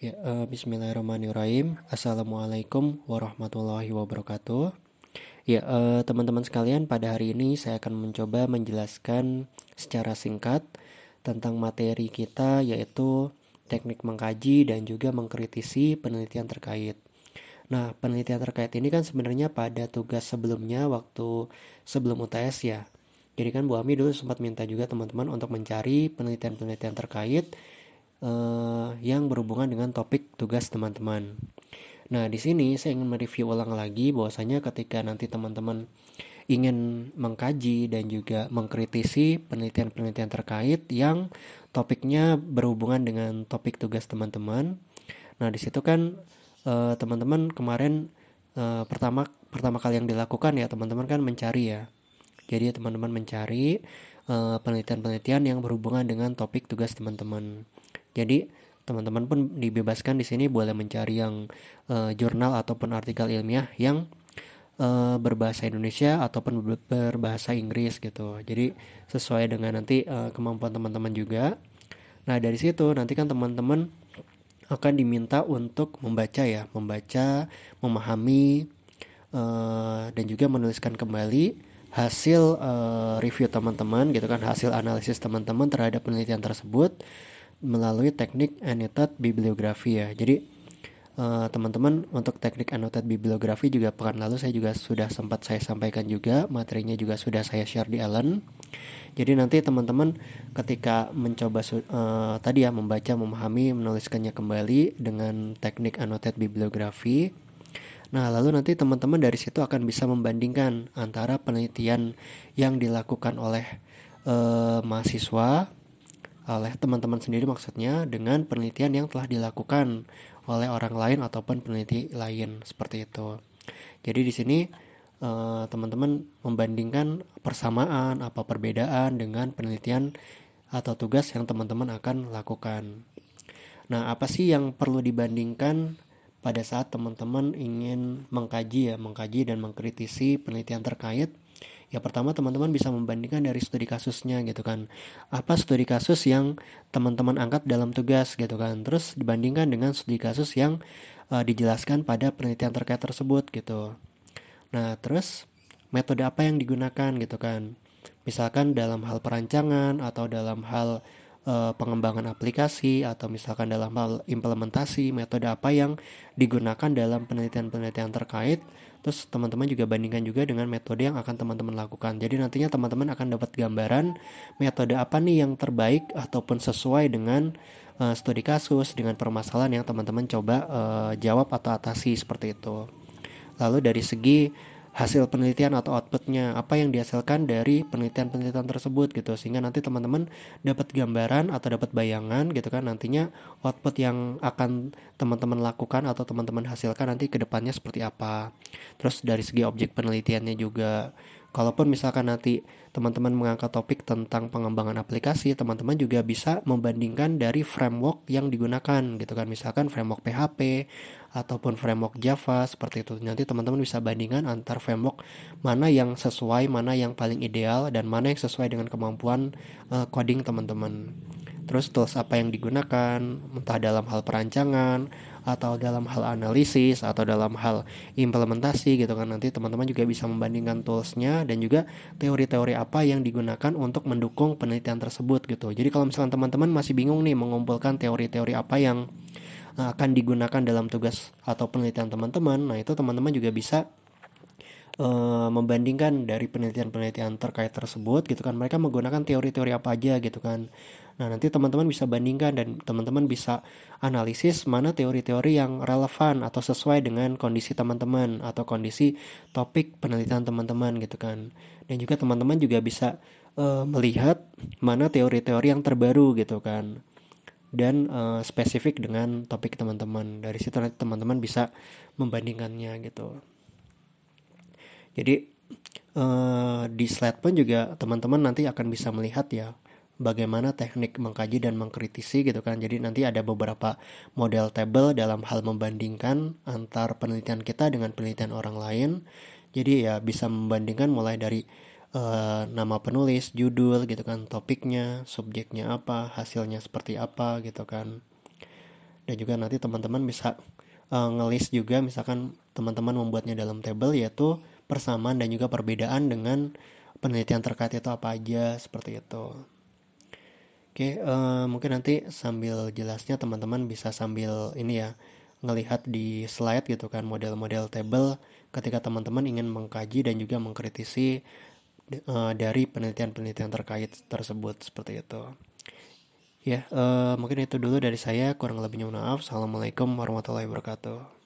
Ya, uh, Bismillahirrahmanirrahim. Assalamualaikum warahmatullahi wabarakatuh. Ya, uh, teman-teman sekalian, pada hari ini saya akan mencoba menjelaskan secara singkat tentang materi kita yaitu teknik mengkaji dan juga mengkritisi penelitian terkait. Nah, penelitian terkait ini kan sebenarnya pada tugas sebelumnya waktu sebelum UTS ya. Jadi kan Bu Ami dulu sempat minta juga teman-teman untuk mencari penelitian-penelitian terkait uh, yang berhubungan dengan topik tugas teman-teman. Nah, di sini saya ingin mereview ulang lagi bahwasanya ketika nanti teman-teman ingin mengkaji dan juga mengkritisi penelitian-penelitian terkait yang topiknya berhubungan dengan topik tugas teman-teman. Nah, di situ kan uh, teman-teman kemarin uh, pertama pertama kali yang dilakukan ya teman-teman kan mencari ya. Jadi teman-teman mencari penelitian-penelitian uh, yang berhubungan dengan topik tugas teman-teman. Jadi teman-teman pun dibebaskan di sini boleh mencari yang uh, jurnal ataupun artikel ilmiah yang uh, berbahasa Indonesia ataupun berbahasa Inggris gitu. Jadi sesuai dengan nanti uh, kemampuan teman-teman juga. Nah, dari situ nanti kan teman-teman akan diminta untuk membaca ya, membaca, memahami uh, dan juga menuliskan kembali hasil uh, review teman-teman gitu kan, hasil analisis teman-teman terhadap penelitian tersebut melalui teknik annotated bibliografi ya. Jadi eh, teman-teman uh, untuk teknik annotated bibliografi juga pekan lalu saya juga sudah sempat saya sampaikan juga materinya juga sudah saya share di Allen. Jadi nanti teman-teman ketika mencoba uh, tadi ya membaca, memahami, menuliskannya kembali dengan teknik annotated bibliografi. Nah, lalu nanti teman-teman dari situ akan bisa membandingkan antara penelitian yang dilakukan oleh uh, mahasiswa oleh teman-teman sendiri maksudnya dengan penelitian yang telah dilakukan oleh orang lain ataupun peneliti lain seperti itu. Jadi di sini eh, teman-teman membandingkan persamaan apa perbedaan dengan penelitian atau tugas yang teman-teman akan lakukan. Nah, apa sih yang perlu dibandingkan pada saat teman-teman ingin mengkaji ya, mengkaji dan mengkritisi penelitian terkait? Ya pertama teman-teman bisa membandingkan dari studi kasusnya gitu kan. Apa studi kasus yang teman-teman angkat dalam tugas gitu kan. Terus dibandingkan dengan studi kasus yang uh, dijelaskan pada penelitian terkait tersebut gitu. Nah, terus metode apa yang digunakan gitu kan. Misalkan dalam hal perancangan atau dalam hal uh, pengembangan aplikasi atau misalkan dalam hal implementasi metode apa yang digunakan dalam penelitian-penelitian terkait Terus teman-teman juga bandingkan juga dengan metode yang akan teman-teman lakukan. Jadi nantinya teman-teman akan dapat gambaran metode apa nih yang terbaik ataupun sesuai dengan uh, studi kasus, dengan permasalahan yang teman-teman coba uh, jawab atau atasi seperti itu. Lalu dari segi hasil penelitian atau outputnya apa yang dihasilkan dari penelitian-penelitian tersebut gitu. Sehingga nanti teman-teman dapat gambaran atau dapat bayangan gitu kan nantinya output yang akan teman-teman lakukan atau teman-teman hasilkan nanti ke depannya seperti apa. Terus dari segi objek penelitiannya juga Kalaupun misalkan nanti teman-teman mengangkat topik tentang pengembangan aplikasi, teman-teman juga bisa membandingkan dari framework yang digunakan gitu kan. Misalkan framework PHP ataupun framework Java seperti itu. Nanti teman-teman bisa bandingkan antar framework mana yang sesuai, mana yang paling ideal dan mana yang sesuai dengan kemampuan uh, coding teman-teman. Terus tools apa yang digunakan, entah dalam hal perancangan atau dalam hal analisis atau dalam hal implementasi gitu kan. Nanti teman-teman juga bisa membandingkan toolsnya dan juga teori-teori apa yang digunakan untuk mendukung penelitian tersebut gitu. Jadi kalau misalkan teman-teman masih bingung nih mengumpulkan teori-teori apa yang eh, akan digunakan dalam tugas atau penelitian teman-teman nah itu teman-teman juga bisa uh, membandingkan dari penelitian-penelitian terkait tersebut gitu kan. Mereka menggunakan teori-teori apa aja gitu kan. Nah nanti teman-teman bisa bandingkan dan teman-teman bisa analisis mana teori-teori yang relevan atau sesuai dengan kondisi teman-teman atau kondisi topik penelitian teman-teman gitu kan. Dan juga teman-teman juga bisa uh, melihat mana teori-teori yang terbaru gitu kan. Dan uh, spesifik dengan topik teman-teman. Dari situ nanti teman-teman bisa membandingkannya gitu jadi uh, di slide pun juga teman-teman nanti akan bisa melihat ya bagaimana teknik mengkaji dan mengkritisi gitu kan. Jadi nanti ada beberapa model table dalam hal membandingkan antar penelitian kita dengan penelitian orang lain. Jadi ya bisa membandingkan mulai dari uh, nama penulis, judul gitu kan, topiknya, subjeknya apa, hasilnya seperti apa gitu kan. dan juga nanti teman-teman bisa uh, ngelis juga misalkan teman-teman membuatnya dalam table yaitu persamaan dan juga perbedaan dengan penelitian terkait itu apa aja seperti itu. Oke, uh, mungkin nanti sambil jelasnya teman-teman bisa sambil ini ya ngelihat di slide gitu kan model-model table ketika teman-teman ingin mengkaji dan juga mengkritisi uh, dari penelitian-penelitian terkait tersebut seperti itu. Ya, uh, mungkin itu dulu dari saya. Kurang lebihnya maaf. Assalamualaikum warahmatullahi wabarakatuh.